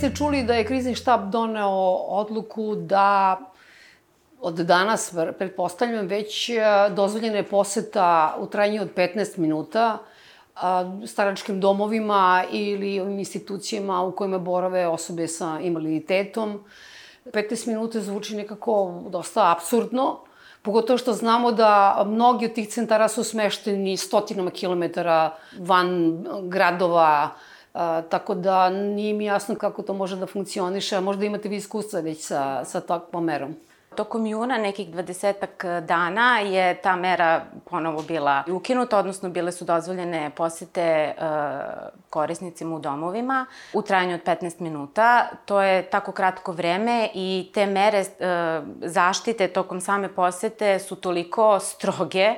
ste čuli da je krizni štab doneo odluku da od danas, pretpostavljam, već e, dozvoljena je poseta u trajanju od 15 minuta staračkim domovima ili ovim institucijama u kojima borave osobe sa invaliditetom. 15 minuta zvuči nekako dosta absurdno, Pogotovo što znamo da mnogi od tih centara su smešteni stotinama kilometara van gradova, a, tako da nije mi jasno kako to može da funkcioniše, a možda imate vi iskustva već sa, sa takvom merom. Tokom juna, nekih dvadesetak dana, je ta mera ponovo bila ukinuta, odnosno bile su dozvoljene posete uh, korisnicima u domovima u trajanju od 15 minuta. To je tako kratko vreme i te mere uh, zaštite tokom same posete su toliko stroge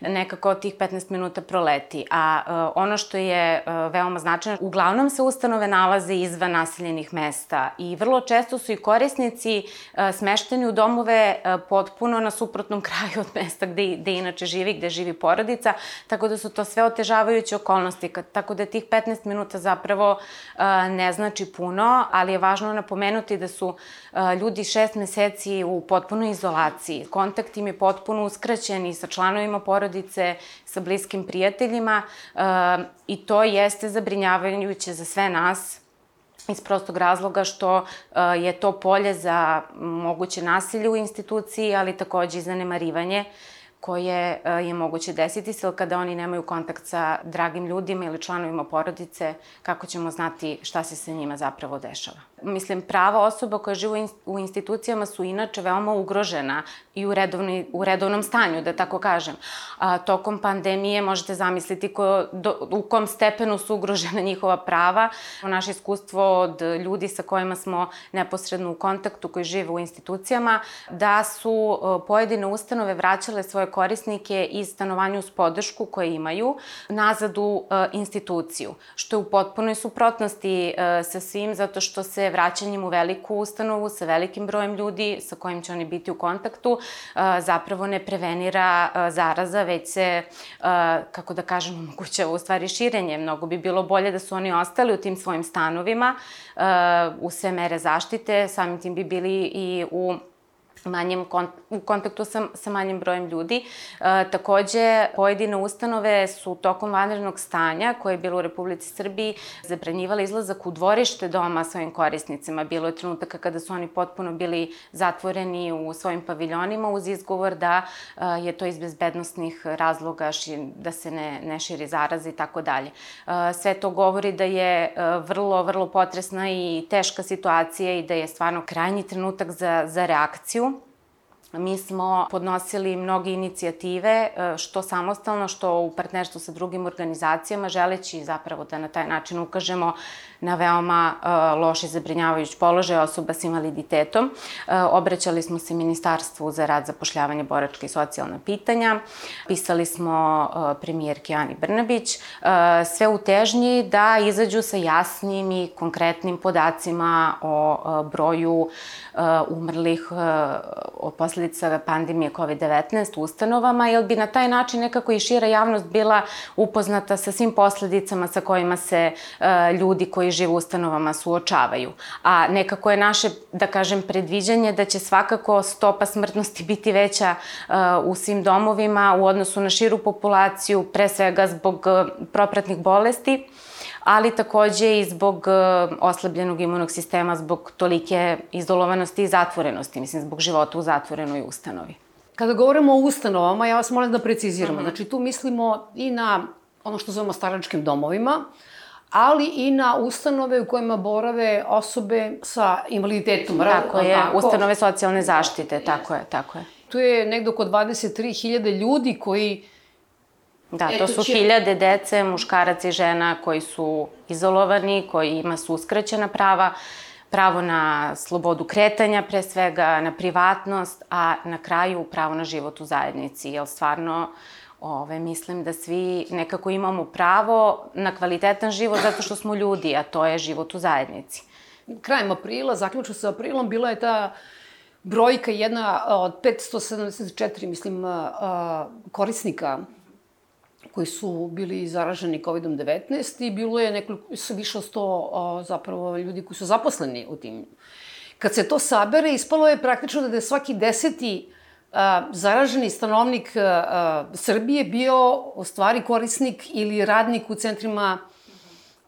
nekako tih 15 minuta proleti. A uh, ono što je uh, veoma značajno, uglavnom se ustanove nalaze izvan naseljenih mesta i vrlo često su i korisnici uh, smešteni u domove uh, potpuno na suprotnom kraju od mesta gde, gde inače živi, gde živi porodica, tako da su to sve otežavajuće okolnosti, tako da tih 15 minuta zapravo uh, ne znači puno, ali je važno napomenuti da su uh, ljudi šest meseci u potpunoj izolaciji. Kontakt im je potpuno uskraćen i sa članovima porodice sa bliskim prijateljima i to jeste zabrinjavajuće za sve nas iz prostog razloga što uh, je to polje za moguće nasilje u instituciji, ali takođe i zanemarivanje koje e, je moguće desiti se, kada oni nemaju kontakt sa dragim ljudima ili članovima porodice, kako ćemo znati šta se sa njima zapravo dešava. Mislim, prava osoba koja žive u institucijama su inače veoma ugrožena i u, redovni, u redovnom stanju, da tako kažem. A, tokom pandemije možete zamisliti ko, do, u kom stepenu su ugrožena njihova prava. Naše iskustvo od ljudi sa kojima smo neposredno u kontaktu, koji žive u institucijama, da su pojedine ustanove vraćale svoje korisnike iz stanovanju uz podršku koje imaju nazad u instituciju, što je u potpunoj suprotnosti sa svim, zato što se vraćanjem u veliku ustanovu sa velikim brojem ljudi sa kojim će oni biti u kontaktu zapravo ne prevenira zaraza, već se, kako da kažem, omogućava u stvari širenje. Mnogo bi bilo bolje da su oni ostali u tim svojim stanovima u sve mere zaštite, samim tim bi bili i u manjem kont u kontaktu sa, sa manjim brojem ljudi. E, takođe, pojedine ustanove su tokom vanrednog stanja, koje je bilo u Republici Srbiji, zabranjivale izlazak u dvorište doma svojim korisnicima. Bilo je trenutaka kada su oni potpuno bili zatvoreni u svojim paviljonima uz izgovor da e, je to iz bezbednostnih razloga, ši, da se ne, ne širi zaraza i tako dalje. E, sve to govori da je e, vrlo, vrlo potresna i teška situacija i da je stvarno krajnji trenutak za, za reakciju Mi smo podnosili mnoge inicijative, e, što samostalno, što u partnerstvu sa drugim organizacijama, želeći zapravo da na taj način ukažemo na veoma uh, loš i zabrinjavajuć položaj osoba s invaliditetom. Uh, obraćali smo se Ministarstvu za rad, zapošljavanje, boračka i socijalna pitanja. Pisali smo premijerki Ani Brnabić. Sve u težnji da izađu sa jasnim i konkretnim podacima o broju umrlih uh, o posledica pandemije COVID-19 u ustanovama, jer bi na taj način nekako i šira javnost bila upoznata sa svim posledicama sa kojima se uh, ljudi koji žive u ustanovama suočavaju. A nekako je naše, da kažem, predviđanje da će svakako stopa smrtnosti biti veća uh, u svim domovima u odnosu na širu populaciju, pre svega zbog uh, propratnih bolesti, ali takođe i zbog uh, oslabljenog imunog sistema, zbog tolike izolovanosti i zatvorenosti, mislim, zbog života u zatvorenoj ustanovi. Kada govorimo o ustanovama, ja vas molim da preciziramo. Mm -hmm. Znači, tu mislimo i na ono što zovemo staračkim domovima, ali i na ustanove u kojima borave osobe sa invaliditetom. Tako je, tako. ustanove socijalne zaštite, tako je, tako je. Tu je negde oko 23.000 ljudi koji Da, to su će... hiljade dece, muškaraca i žena koji su izolovani, koji ima su uskraćena prava, pravo na slobodu kretanja pre svega, na privatnost, a na kraju pravo na život u zajednici, jer stvarno Ove, mislim da svi nekako imamo pravo na kvalitetan život zato što smo ljudi, a to je život u zajednici. Krajem aprila, zaključno sa aprilom, bila je ta brojka jedna od 574, mislim, korisnika koji su bili zaraženi COVID-19 i bilo je nekoliko, više od 100 zapravo ljudi koji su zaposleni u tim. Kad se to sabere, ispalo je praktično da je svaki deseti a, zaraženi stanovnik a, Srbije bio u stvari korisnik ili radnik u centrima,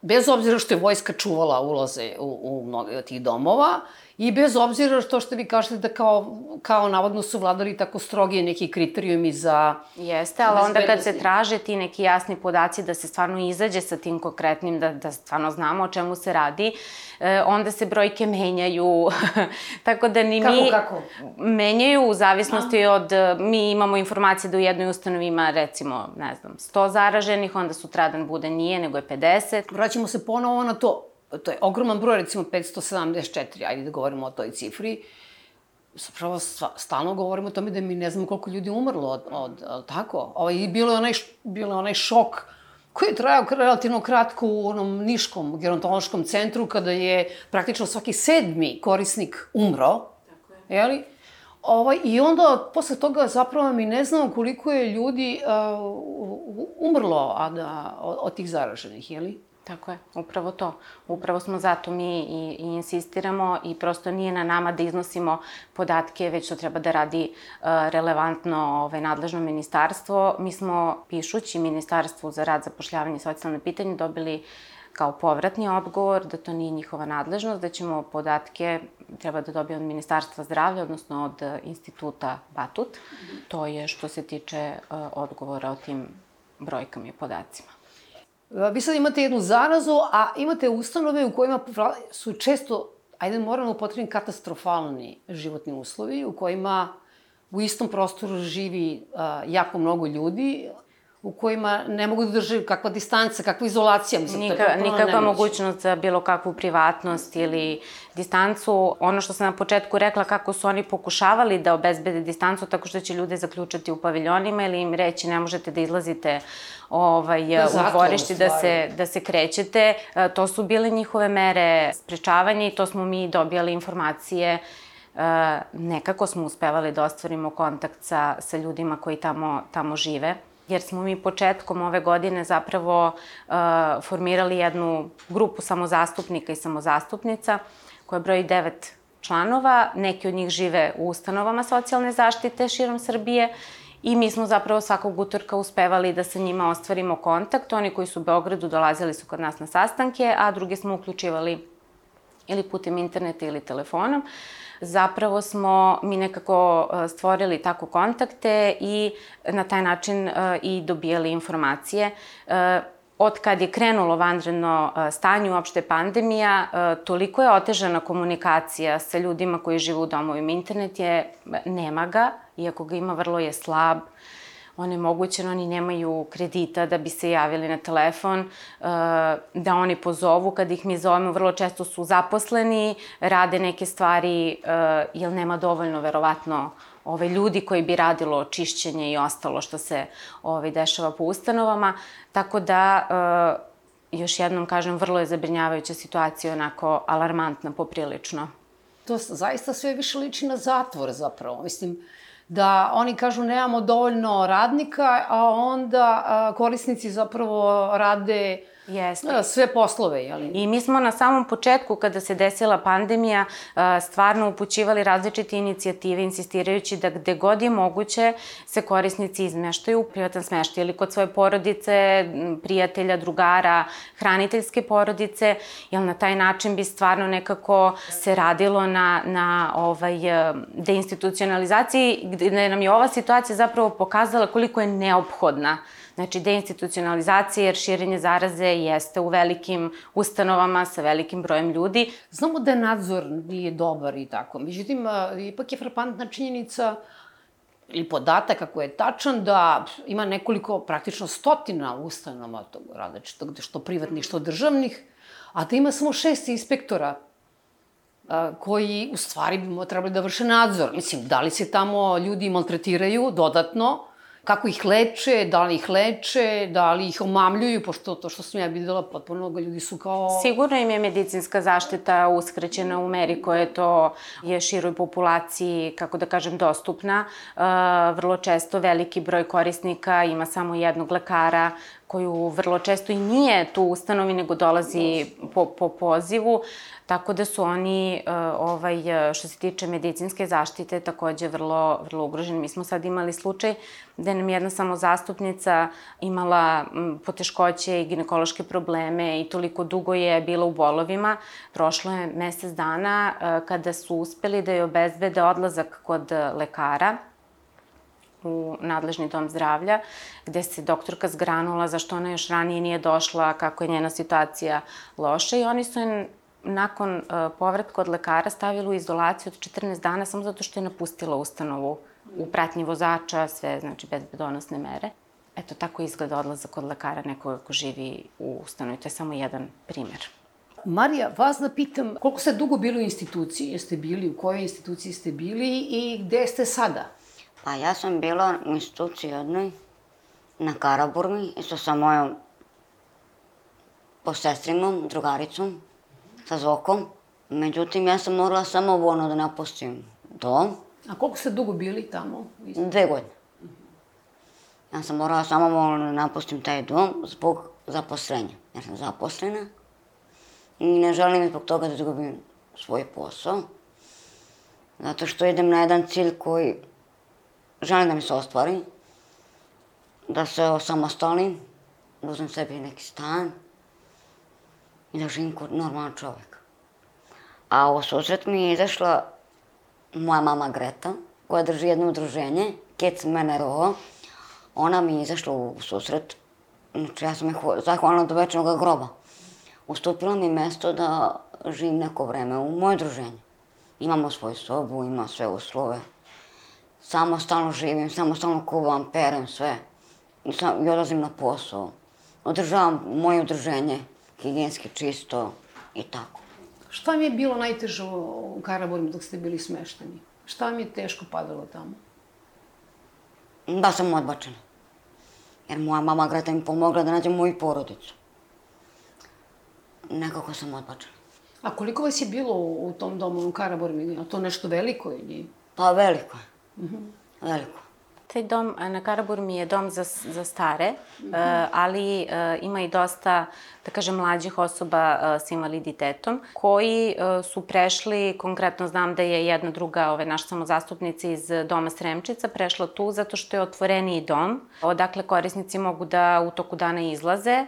bez obzira što je vojska čuvala ulaze u, u mnoge od tih domova, I bez obzira što što vi kažete da kao, kao navodno su vladali tako strogi neki kriterijumi za... Jeste, ali onda kad se traže ti neki jasni podaci da se stvarno izađe sa tim konkretnim, da, da stvarno znamo o čemu se radi, e, onda se brojke menjaju. tako da ni kako, mi... Kako, Menjaju u zavisnosti A? od... Mi imamo informacije da u jednoj ustanovi ima recimo, ne znam, 100 zaraženih, onda sutradan bude nije, nego je 50. Vraćamo se ponovo na to to je ogroman broj, recimo 574, ajde da govorimo o toj cifri, zapravo stalno govorimo o tome da mi ne znamo koliko ljudi umrlo od, od, od tako. Ovaj, bilo je onaj, bilo je onaj šok koji je trajao relativno kratko u onom Niškom gerontološkom centru, kada je praktično svaki sedmi korisnik umro. Tako je. Jeli? Ovaj, I onda, posle toga, zapravo mi ne znamo koliko je ljudi uh, umrlo a da, od, od tih zaraženih, jeli? Tako je, upravo to. Upravo smo zato mi i, i insistiramo i prosto nije na nama da iznosimo podatke, već to treba da radi uh, relevantno ovaj, nadležno ministarstvo. Mi smo, pišući Ministarstvu za rad, zapošljavanje i socijalne pitanje, dobili kao povratni odgovor da to nije njihova nadležnost, da ćemo podatke treba da dobije od Ministarstva zdravlja, odnosno od instituta Batut. To je što se tiče uh, odgovora o tim brojkama i podacima. Vi sad imate jednu zarazu, a imate ustanove u kojima su često, ajde moramo potrebni katastrofalni životni uslovi, u kojima u istom prostoru živi jako mnogo ljudi, u kojima ne mogu da drže kakva distanca, kakva izolacija. Mislim, Nika, to je nikakva mogućnost za bilo kakvu privatnost ili distancu. Ono što sam na početku rekla, kako su oni pokušavali da obezbede distancu tako što će ljude zaključati u paviljonima ili im reći ne možete da izlazite ovaj, da, u dvorišti da se, da se krećete. E, to su bile njihove mere sprečavanja i to smo mi dobijali informacije Uh, nekako smo uspevali da ostvarimo kontakt sa, sa ljudima koji tamo, tamo žive jer smo mi početkom ove godine zapravo uh, formirali jednu grupu samozastupnika i samozastupnica koja broji devet članova. Neki od njih žive u ustanovama socijalne zaštite širom Srbije i mi smo zapravo svakog utorka uspevali da sa njima ostvarimo kontakt. Oni koji su u Beogradu dolazili su kod nas na sastanke, a druge smo uključivali ili putem interneta ili telefonom. Uh, zapravo smo mi nekako e, stvorili tako kontakte i na taj način e, i dobijali informacije e, od kad je krenulo vanredno stanje, uopšte pandemija, toliko je otežana komunikacija sa ljudima koji žive u domovima. Internet je, nema ga, iako ga ima, vrlo je slab onemogućeno, oni nemaju kredita da bi se javili na telefon, uh, da oni pozovu, kad ih mi zovemo, vrlo često su zaposleni, rade neke stvari, uh, jer nema dovoljno, verovatno, ove ljudi koji bi radilo čišćenje i ostalo što se ovaj, dešava po ustanovama. Tako da, uh, još jednom kažem, vrlo je zabrinjavajuća situacija, onako alarmantna poprilično. To zaista sve više liči na zatvor zapravo. Mislim, da oni kažu nemamo dovoljno radnika, a onda korisnici zapravo rade Jeste. Da, sve poslove, jeli? I mi smo na samom početku, kada se desila pandemija, stvarno upućivali različite inicijative, insistirajući da gde god je moguće se korisnici izmeštaju u privatan smeštaj ili kod svoje porodice, prijatelja, drugara, hraniteljske porodice, jer na taj način bi stvarno nekako se radilo na, na ovaj, deinstitucionalizaciji, gde nam je ova situacija zapravo pokazala koliko je neophodna Znači, deinstitucionalizacija jer širenje zaraze jeste u velikim ustanovama sa velikim brojem ljudi. Znamo da nadzor nije dobar i tako. Međutim, ipak je frapantna činjenica ili podatak ako je tačan da ima nekoliko, praktično stotina ustanova tog različitog, što privatnih, što državnih, a da ima samo šest inspektora koji u stvari bi trebali da vrše nadzor. Mislim, da li se tamo ljudi maltretiraju dodatno, kako ih leče, da li ih leče, da li ih omamljuju, pošto to što sam ja videla, potpuno ljudi su kao... Sigurno im je medicinska zaštita uskrećena u meri koje to je široj populaciji, kako da kažem, dostupna. E, vrlo često veliki broj korisnika ima samo jednog lekara koju vrlo često i nije tu ustanovi, nego dolazi po, po pozivu. Tako da su oni, e, ovaj, što se tiče medicinske zaštite, takođe vrlo, vrlo ugroženi. Mi smo sad imali slučaj gde nam jedna samo zastupnica imala poteškoće i ginekološke probleme i toliko dugo je bila u bolovima. Prošlo je mesec dana e, kada su uspeli da je obezbede odlazak kod lekara u nadležni dom zdravlja, gde se doktorka zgranula zašto ona još ranije nije došla, kako je njena situacija loša i oni su nakon uh, povratka od lekara stavili u izolaciju od 14 dana samo zato što je napustila ustanovu u pratnji vozača, sve, znači, bezbedonosne mere. Eto, tako izgleda odlazak od lekara nekoga ko živi u ustanovi. To je samo jedan primer. Marija, vas da pitam, koliko ste dugo bili u instituciji? Jeste bili, u kojoj instituciji ste bili i gde ste sada? Pa ja sam bila u instituciji jednoj na Karaburmi, isto sa mojom posestrimom, drugaricom, sa Zokom. Međutim, ja sam morala samo voljno da napustim dom. A koliko ste dugo bili tamo? Dve godine. Ja sam morala samo voljno da napustim taj dom zbog zaposlenja. Ja sam zaposlena i ne želim zbog toga da izgubim svoj posao. Zato što idem na jedan cilj koji želim da mi se ostvari, da se osamostalim, da uzem sebi neki stan i da živim kod normalan čovek. A u susret mi je izašla moja mama Greta, koja drži jedno udruženje, Kec Menero. Ona mi je izašla u susret, znači ja sam je zahvalna do večnog groba. Ustupila mi mesto da živim neko vreme u moje druženje. Imamo svoju sobu, ima sve uslove samostalno živim, samostalno kuvam, perem sve. I, sam, i odlazim na posao. Održavam moje udruženje, higijenski čisto i tako. Šta vam je bilo najteže u Karaburmu dok ste bili smešteni? Šta vam je teško padalo tamo? Da sam odbačena. Jer moja mama Greta mi pomogla da nađem moju porodicu. Nekako sam odbačena. A koliko vas je bilo u tom domu u Karaburmi? Je to nešto veliko ili? Pa veliko je. -hmm. Veliko. Taj dom na Karaburmi je dom za, za stare, mm -hmm. ali uh, ima i dosta, da kažem, mlađih osoba uh, s invaliditetom, koji uh, su prešli, konkretno znam da je jedna druga, ove, naša samozastupnica iz doma Sremčica, prešla tu zato što je otvoreniji dom, odakle korisnici mogu da u toku dana izlaze,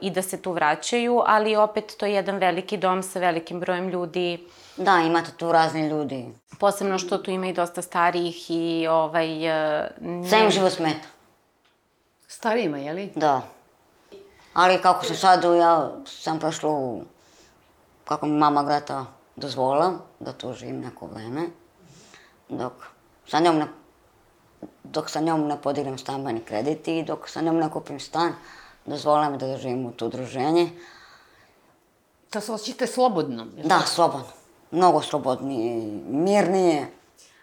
i da se tu vraćaju, ali opet to je jedan veliki dom sa velikim brojem ljudi Da, imate tu razni ljudi. Posebno što tu ima i dosta starijih i ovaj... Ne... Sve im život smeta. Starijima, je li? Da. Ali kako se sad, ja sam prošla u... Kako mi mama Greta dozvolila da tu živim neko vreme. Dok sa njom ne, dok sa njom ne podignem stambeni kredit i dok sa njom ne kupim stan, dozvolila mi da živim u to udruženje. Da se osjećate slobodno? Da, slobodno mnogo slobodnije, mirnije.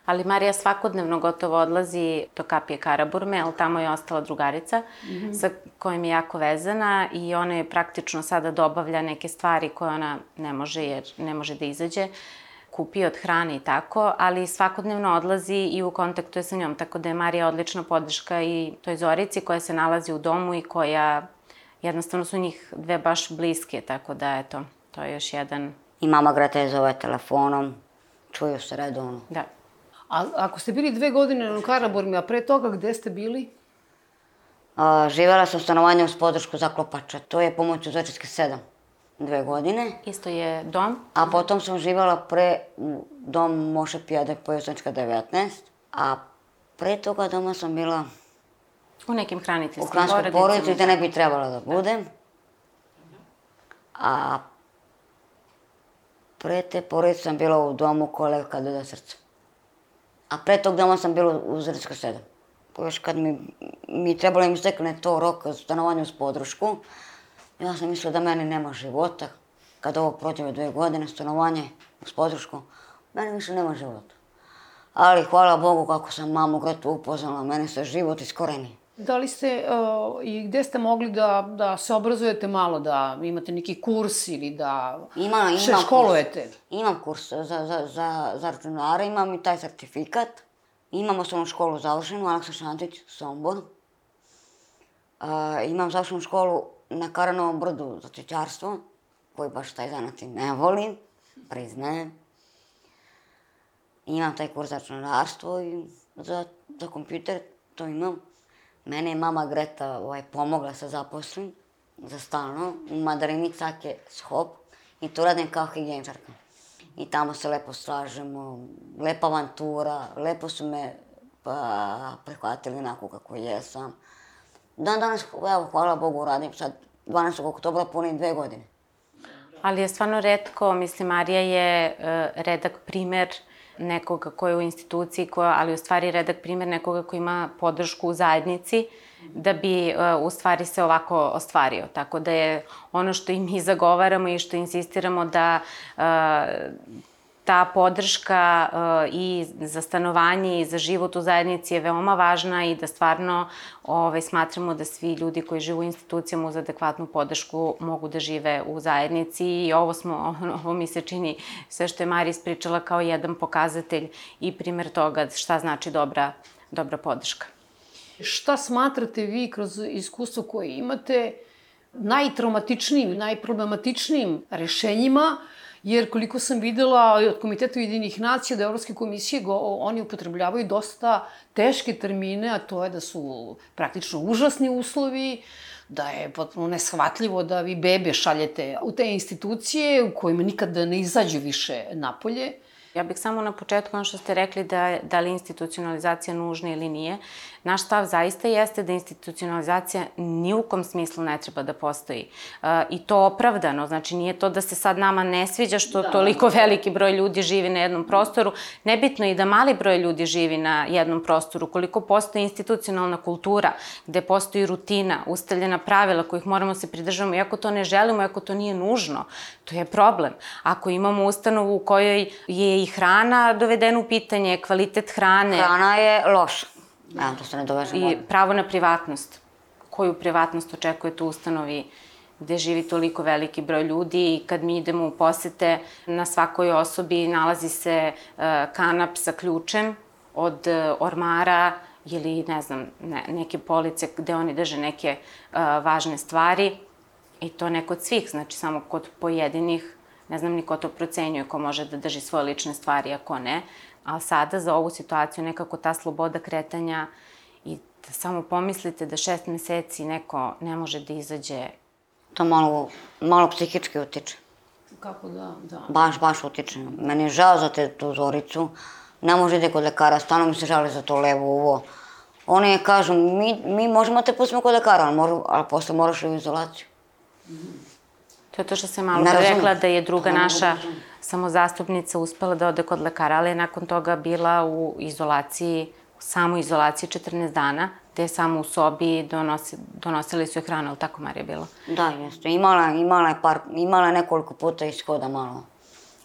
Ali Marija svakodnevno gotovo odlazi do kapije Karaburme, ali tamo je ostala drugarica mm -hmm. sa kojim je jako vezana i ona je praktično sada dobavlja neke stvari koje ona ne može jer ne može da izađe kupi od hrane i tako, ali svakodnevno odlazi i u kontaktu je sa njom, tako da je Marija odlična podrška i toj Zorici koja se nalazi u domu i koja jednostavno su njih dve baš bliske, tako da eto, to je još jedan I mama Greta je zove telefonom, čuju se redovno. Da. A ako ste bili dve godine na Karaburmi, a pre toga gde ste bili? A, živela sam u stanovanju uz podršku zaklopača. To je pomoć u Zečarske 7 dve godine. Isto je dom. A potom sam živela pre dom Moše Pijade Pojosnička 19. A pre toga doma sam bila u nekim hraniteljskim porodicama. U hranskoj porodici gde ne bi trebala da budem. A Pre te porodice sam bila u domu kolega do srca. A pre tog doma sam bila u Zrčka 7. Još kad mi, mi trebalo im istekne to rok za stanovanje uz podršku, ja sam mislila da meni nema života. Kad ovo prođe dve godine, stanovanje uz podršku, meni više nema života. ali hvala Bogu kako sam mamu Gretu upoznala, mene se život iskoreni. Da li ste uh, i gde ste mogli da, da se obrazujete malo, da imate neki kurs ili da Ima, imam se školujete? Kurs. Imam kurs za, za, za, za računara, imam i taj sertifikat. Imam osnovnu školu završenu, Aleksa Šantić, Sombor. Uh, imam završenu školu na Karanovom brdu za cvećarstvo, koji baš taj zanat i ne volim, priznajem. Imam taj kurs za računarstvo i za, za kompjuter, to imam. Mene je mama Greta ovaj, pomogla sa zaposlim za stalno u Madarini Cake Shop i to radim kao higijeničarka. I tamo se lepo slažemo, lepa avantura, lepo su me pa, prihvatili onako kako jesam. Dan danas, evo, hvala Bogu, radim sad 12. oktobra punim dve godine. Ali je stvarno redko, mislim, Marija je uh, redak primer nekoga ko je u instituciji, koja, ali u stvari redak primer nekoga ko ima podršku u zajednici da bi uh, u stvari se ovako ostvario. Tako da je ono što i mi zagovaramo i što insistiramo da uh, ta podrška uh, i za stanovanje i za život u zajednici je veoma važna i da stvarno ovaj, smatramo da svi ljudi koji žive u institucijama uz adekvatnu podršku mogu da žive u zajednici i ovo, smo, ovo mi se čini sve što je Marija ispričala kao jedan pokazatelj i primer toga šta znači dobra, dobra podrška. Šta smatrate vi kroz iskustvo koje imate najtraumatičnijim, najproblematičnijim rešenjima jer koliko sam videla od Komiteta Ujedinih nacija, da Evropske komisije, go, oni upotrebljavaju dosta teške termine, a to je da su praktično užasni uslovi, da je potpuno neshvatljivo da vi bebe šaljete u te institucije u kojima nikada ne izađu više napolje. Ja bih samo na početku ono što ste rekli da, da li institucionalizacija nužna ili nije. Naš stav zaista jeste da institucionalizacija ni u kom smislu ne treba da postoji. Uh, I to opravdano, znači nije to da se sad nama ne sviđa što da. toliko veliki broj ljudi živi na jednom prostoru. Nebitno i da mali broj ljudi živi na jednom prostoru. Koliko postoji institucionalna kultura, gde postoji rutina, ustavljena pravila kojih moramo se pridržavamo, iako to ne želimo, iako to nije nužno, to je problem. Ako imamo ustanovu u kojoj je i hrana dovedena u pitanje, kvalitet hrane... Hrana je loša. Evo, to se ne doveže. I pravo na privatnost. Koju privatnost očekujete u ustanovi gde živi toliko veliki broj ljudi i kad mi idemo u posete, na svakoj osobi nalazi se uh, kanap sa ključem od uh, ormara ili, ne znam, ne, neke police gde oni drže neke uh, važne stvari i to ne kod svih, znači samo kod pojedinih Ne znam ni ko to procenjuje, ko može da drži svoje lične stvari, a ko ne. Ali sada za ovu situaciju nekako ta sloboda kretanja i da samo pomislite da šest meseci neko ne može da izađe. To malo, malo psihički utiče. Kako da, da. Baš, baš utiče. Meni je žao za te tu Zoricu. Ne može ide kod lekara, stano mi se žali za to levo uvo. Oni kažu, mi, mi možemo te pustimo kod lekara, ali, mora, ali posle moraš u izolaciju. Mm -hmm. To je to što sam malo pre rekla da je druga naša samozastupnica uspela da ode kod lekara, ali je nakon toga bila u izolaciji, u samoj izolaciji 14 dana, gde je samo u sobi donosi, donosili su je hranu, ali tako Marija bila? Da, jeste. Imala, imala, je par, imala je nekoliko puta ishoda malo.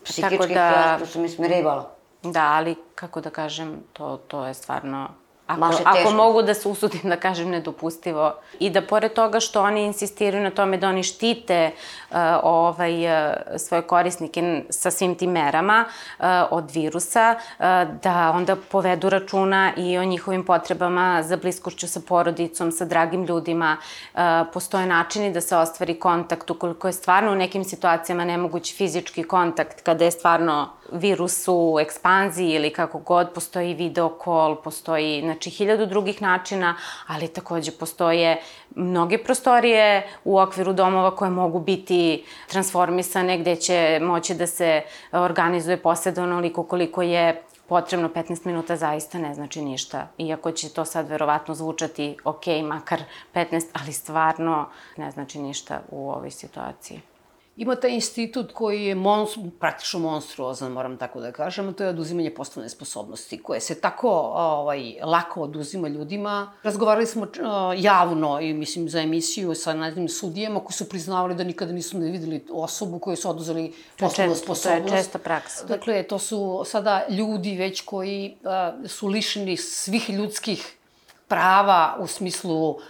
Psihički da, su mi smirivala. Da, ali kako da kažem, to, to je stvarno Ako, ako mogu da se usudim da kažem nedopustivo i da pored toga što oni insistiraju na tome da oni štite uh, ovaj, uh, svoje korisnike sa svim tim merama uh, od virusa, uh, da onda povedu računa i o njihovim potrebama za bliskošću sa porodicom, sa dragim ljudima. Uh, postoje načini da se ostvari kontakt ukoliko je stvarno u nekim situacijama nemoguć fizički kontakt, kada je stvarno virus u ekspanziji ili kako god, postoji video call, postoji znači, hiljadu drugih načina, ali takođe postoje mnoge prostorije u okviru domova koje mogu biti transformisane, gde će moći da se organizuje poseda onoliko koliko je potrebno 15 minuta zaista ne znači ništa. Iako će to sad verovatno zvučati ok, makar 15, ali stvarno ne znači ništa u ovoj situaciji. Ima taj institut koji je mons, praktično monstruozan, moram tako da kažem, a to je oduzimanje poslovne sposobnosti, koje se tako ovaj, lako oduzima ljudima. Razgovarali smo uh, javno, i mislim, za emisiju sa nadim sudijama koji su priznavali da nikada nisu ne videli osobu koju su oduzeli poslovnu sposobnost. To je česta praksa. Dakle, to su sada ljudi već koji uh, su lišeni svih ljudskih prava u smislu uh,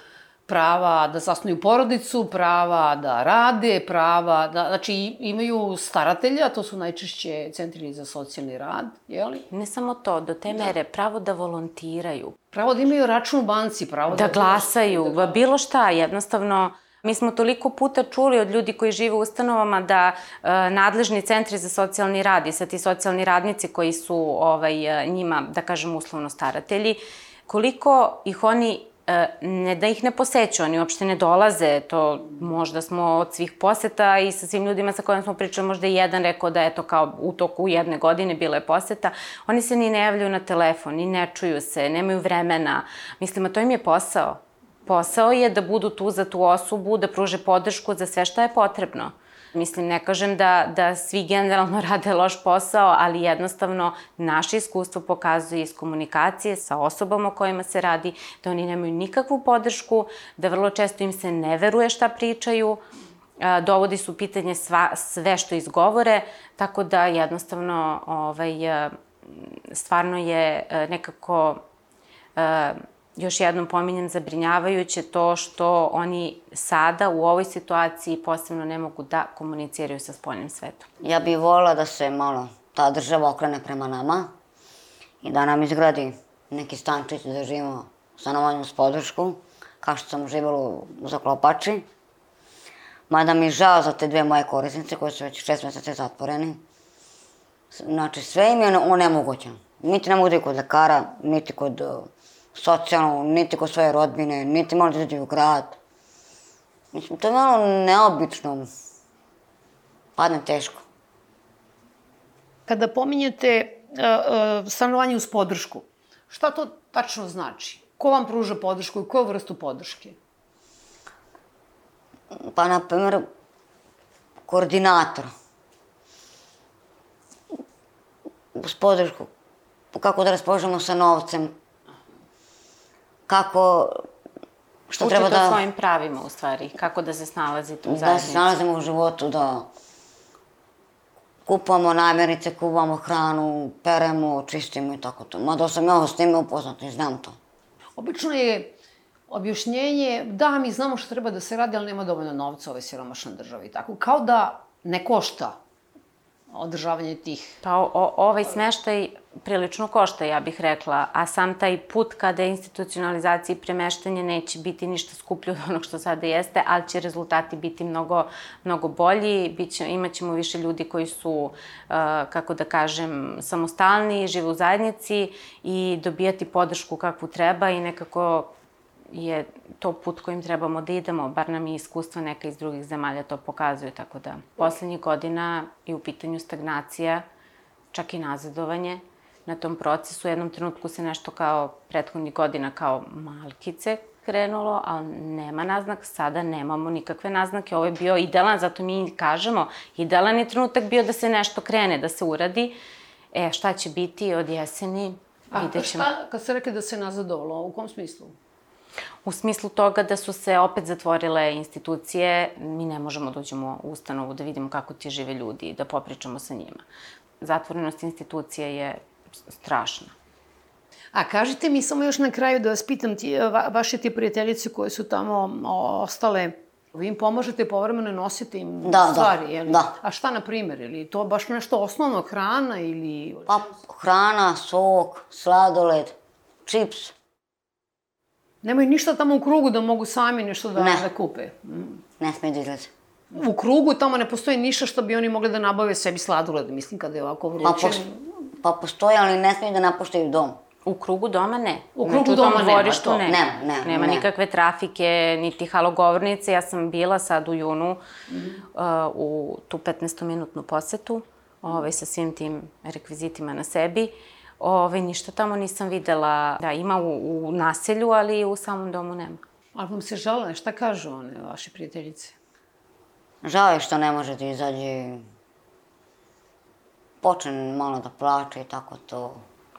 prava da zasnuju porodicu, prava da rade, prava da, znači imaju staratelja, to su najčešće centri za socijalni rad, jeli? Ne samo to, do te da. mere, pravo da volontiraju. Pravo da imaju račun u banci, pravo da... Da glasaju, da bilo šta, jednostavno... Mi smo toliko puta čuli od ljudi koji žive u ustanovama da e, nadležni centri za socijalni rad i sa ti socijalni radnici koji su ovaj, njima, da kažem, uslovno staratelji, koliko ih oni E, ne da ih ne poseću, oni uopšte ne dolaze, to možda smo od svih poseta i sa svim ljudima sa kojima smo pričali, možda i jedan rekao da je to kao u toku jedne godine bila je poseta, oni se ni ne javljaju na telefon, ni ne čuju se, nemaju vremena, mislim, a to im je posao. Posao je da budu tu za tu osobu, da pruže podršku za sve šta je potrebno. Mislim, ne kažem da, da svi generalno rade loš posao, ali jednostavno naše iskustvo pokazuje iz komunikacije sa osobama o kojima se radi, da oni nemaju nikakvu podršku, da vrlo često im se ne veruje šta pričaju, dovodi su pitanje sva, sve što izgovore, tako da jednostavno ovaj, stvarno je nekako još jednom pominjem zabrinjavajuće to što oni sada u ovoj situaciji posebno ne mogu da komuniciraju sa spoljnim svetom. Ja bih volila da se malo ta država okrene prema nama i da nam izgradi neki stančić da živimo stanovanjem s podršku, kao što sam živjela u Zaklopači. Mada mi je žao za te dve moje korisnice koje su već šest meseca zatvoreni. Znači, sve im je onemogućeno. Niti ne mogu da kod lekara, niti kod socijalno, niti kod svoje rodbine, niti malo da izađe u grad. Mislim, to je malo neobično. Padne teško. Kada pominjete uh, uh, stanovanje uz podršku, šta to tačno znači? Ko vam pruža podršku i koju vrstu podrške? Pa, na primjer, koordinator. Uz podršku. Kako da raspoložimo sa novcem, kako što Učite treba da... svojim pravima, u stvari, kako da se snalazite u zajednici. Da se snalazimo u životu, da kupamo namirnice, kupamo hranu, peremo, čistimo i tako to. Mada sam ja s time upoznat i znam to. Obično je objašnjenje, da, mi znamo što treba da se radi, ali nema dovoljno novca u ovoj siromašnoj državi. Tako, kao da ne košta održavanje tih... Pa o, ovaj smeštaj prilično košta, ja bih rekla, a sam taj put kada je institucionalizacija i premeštanje neće biti ništa skuplje od onog što sada jeste, ali će rezultati biti mnogo, mnogo bolji, Biće, imaćemo više ljudi koji su, uh, kako da kažem, samostalni, žive u zajednici i dobijati podršku kakvu treba i nekako je to put kojim trebamo da idemo, bar nam i iskustva neka iz drugih zemalja to pokazuju, tako da poslednjih godina i u pitanju stagnacija, čak i nazadovanje na tom procesu. U jednom trenutku se nešto kao prethodnih godina kao malkice krenulo, ali nema naznak, sada nemamo nikakve naznake. Ovo je bio idealan, zato mi kažemo, idealan je trenutak bio da se nešto krene, da se uradi. E, šta će biti od jeseni, vidjet ćemo. A šta, kad ste rekli da se nazadovalo, u kom smislu? U smislu toga da su se opet zatvorile institucije, mi ne možemo da uđemo u ustanovu da vidimo kako ti žive ljudi i da popričamo sa njima. Zatvorenost institucije je strašna. A kažite mi samo još na kraju da vas pitam, ti, va, vaše ti prijateljice koje su tamo ostale, vi im pomožete povremeno nosite im da, da stvari, da, jel? Da. A šta, na primjer, ili to baš nešto osnovno, hrana ili... Pa, hrana, sok, sladoled, čips. Nemaju ništa tamo u krugu da mogu sami nešto da, ne. da kupe? Mm. Ne smije da izlaze. U krugu tamo ne postoji ništa što bi oni mogli da nabave sebi sladoled, mislim, kada je ovako vruće. Pa, pa postoji, ali ne smije da napuštaju dom. U krugu doma ne. U krugu doma nema to. Ne. Nema, nema. Nema ne. nikakve trafike, niti halogovornice. Ja sam bila sad u junu mm -hmm. uh, u tu 15-minutnu posetu ovaj, sa svim tim rekvizitima na sebi. Ove, ništa tamo nisam videla. Da, ima u, u naselju, ali u samom domu nema. Ali vam se žele, šta kažu one, vaše prijateljice? Žao je što ne može da izađe počne malo da plače i tako to.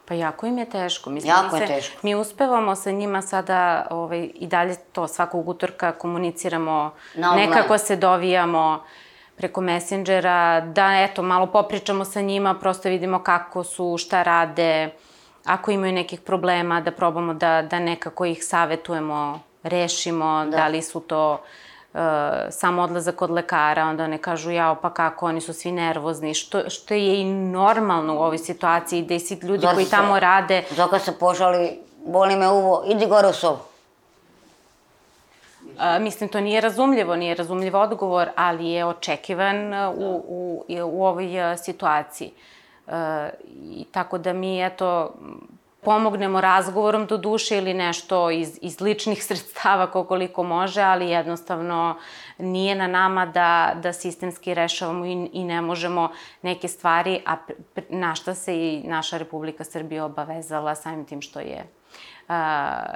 Pa jako im je teško. Mislim, Jako mi je se, teško. Mi uspevamo sa njima sada ovaj, i dalje to svakog utorka komuniciramo, nekako se dovijamo preko Messengera, da eto, malo popričamo sa njima, prosto vidimo kako su, šta rade, ako imaju nekih problema, da probamo da, da nekako ih savetujemo, rešimo, da, da li su to uh, samo odlazak od lekara, onda one kažu jao pa kako, oni su svi nervozni, što, što je i normalno u ovoj situaciji, da i svi ljudi Zato koji se- tamo rade, Zoka se požali, boli me uvo, idi gore u sobu. A, mislim, to nije razumljivo, nije razumljiv odgovor, ali je očekivan a, u, u, u ovoj situaciji. E, I tako da mi, eto, pomognemo razgovorom do duše ili nešto iz, iz ličnih sredstava koliko može, ali jednostavno nije na nama da, da sistemski rešavamo i, i ne možemo neke stvari, a na šta se i naša Republika Srbija obavezala samim tim što je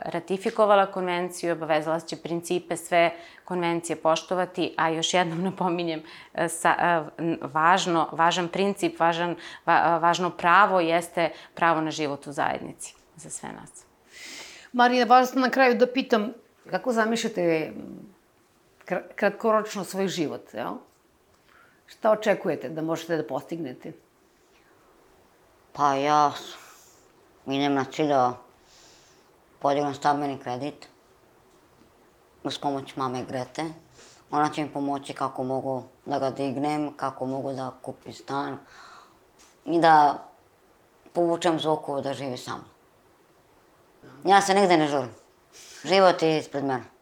ratifikovala konvenciju obavezala će principe sve konvencije poštovati, a još jednom napominjem, e, sa, n- važno, važan princip, važan, va, a, važno pravo jeste pravo na život u zajednici za sve nas. Marina, vas na kraju da pitam, kako zamišljate kr- kratkoročno svoj život, jel? Šta očekujete da možete da postignete? Pa ja idem na cilj da podignem stambeni kredit uz pomoć mame Grete. Ona će mi pomoći kako mogu da ga dignem, kako mogu da kupim stan i da povučem Zoku da živi sa mnom. Ja se nigde ne žurim. Život je ispred mene.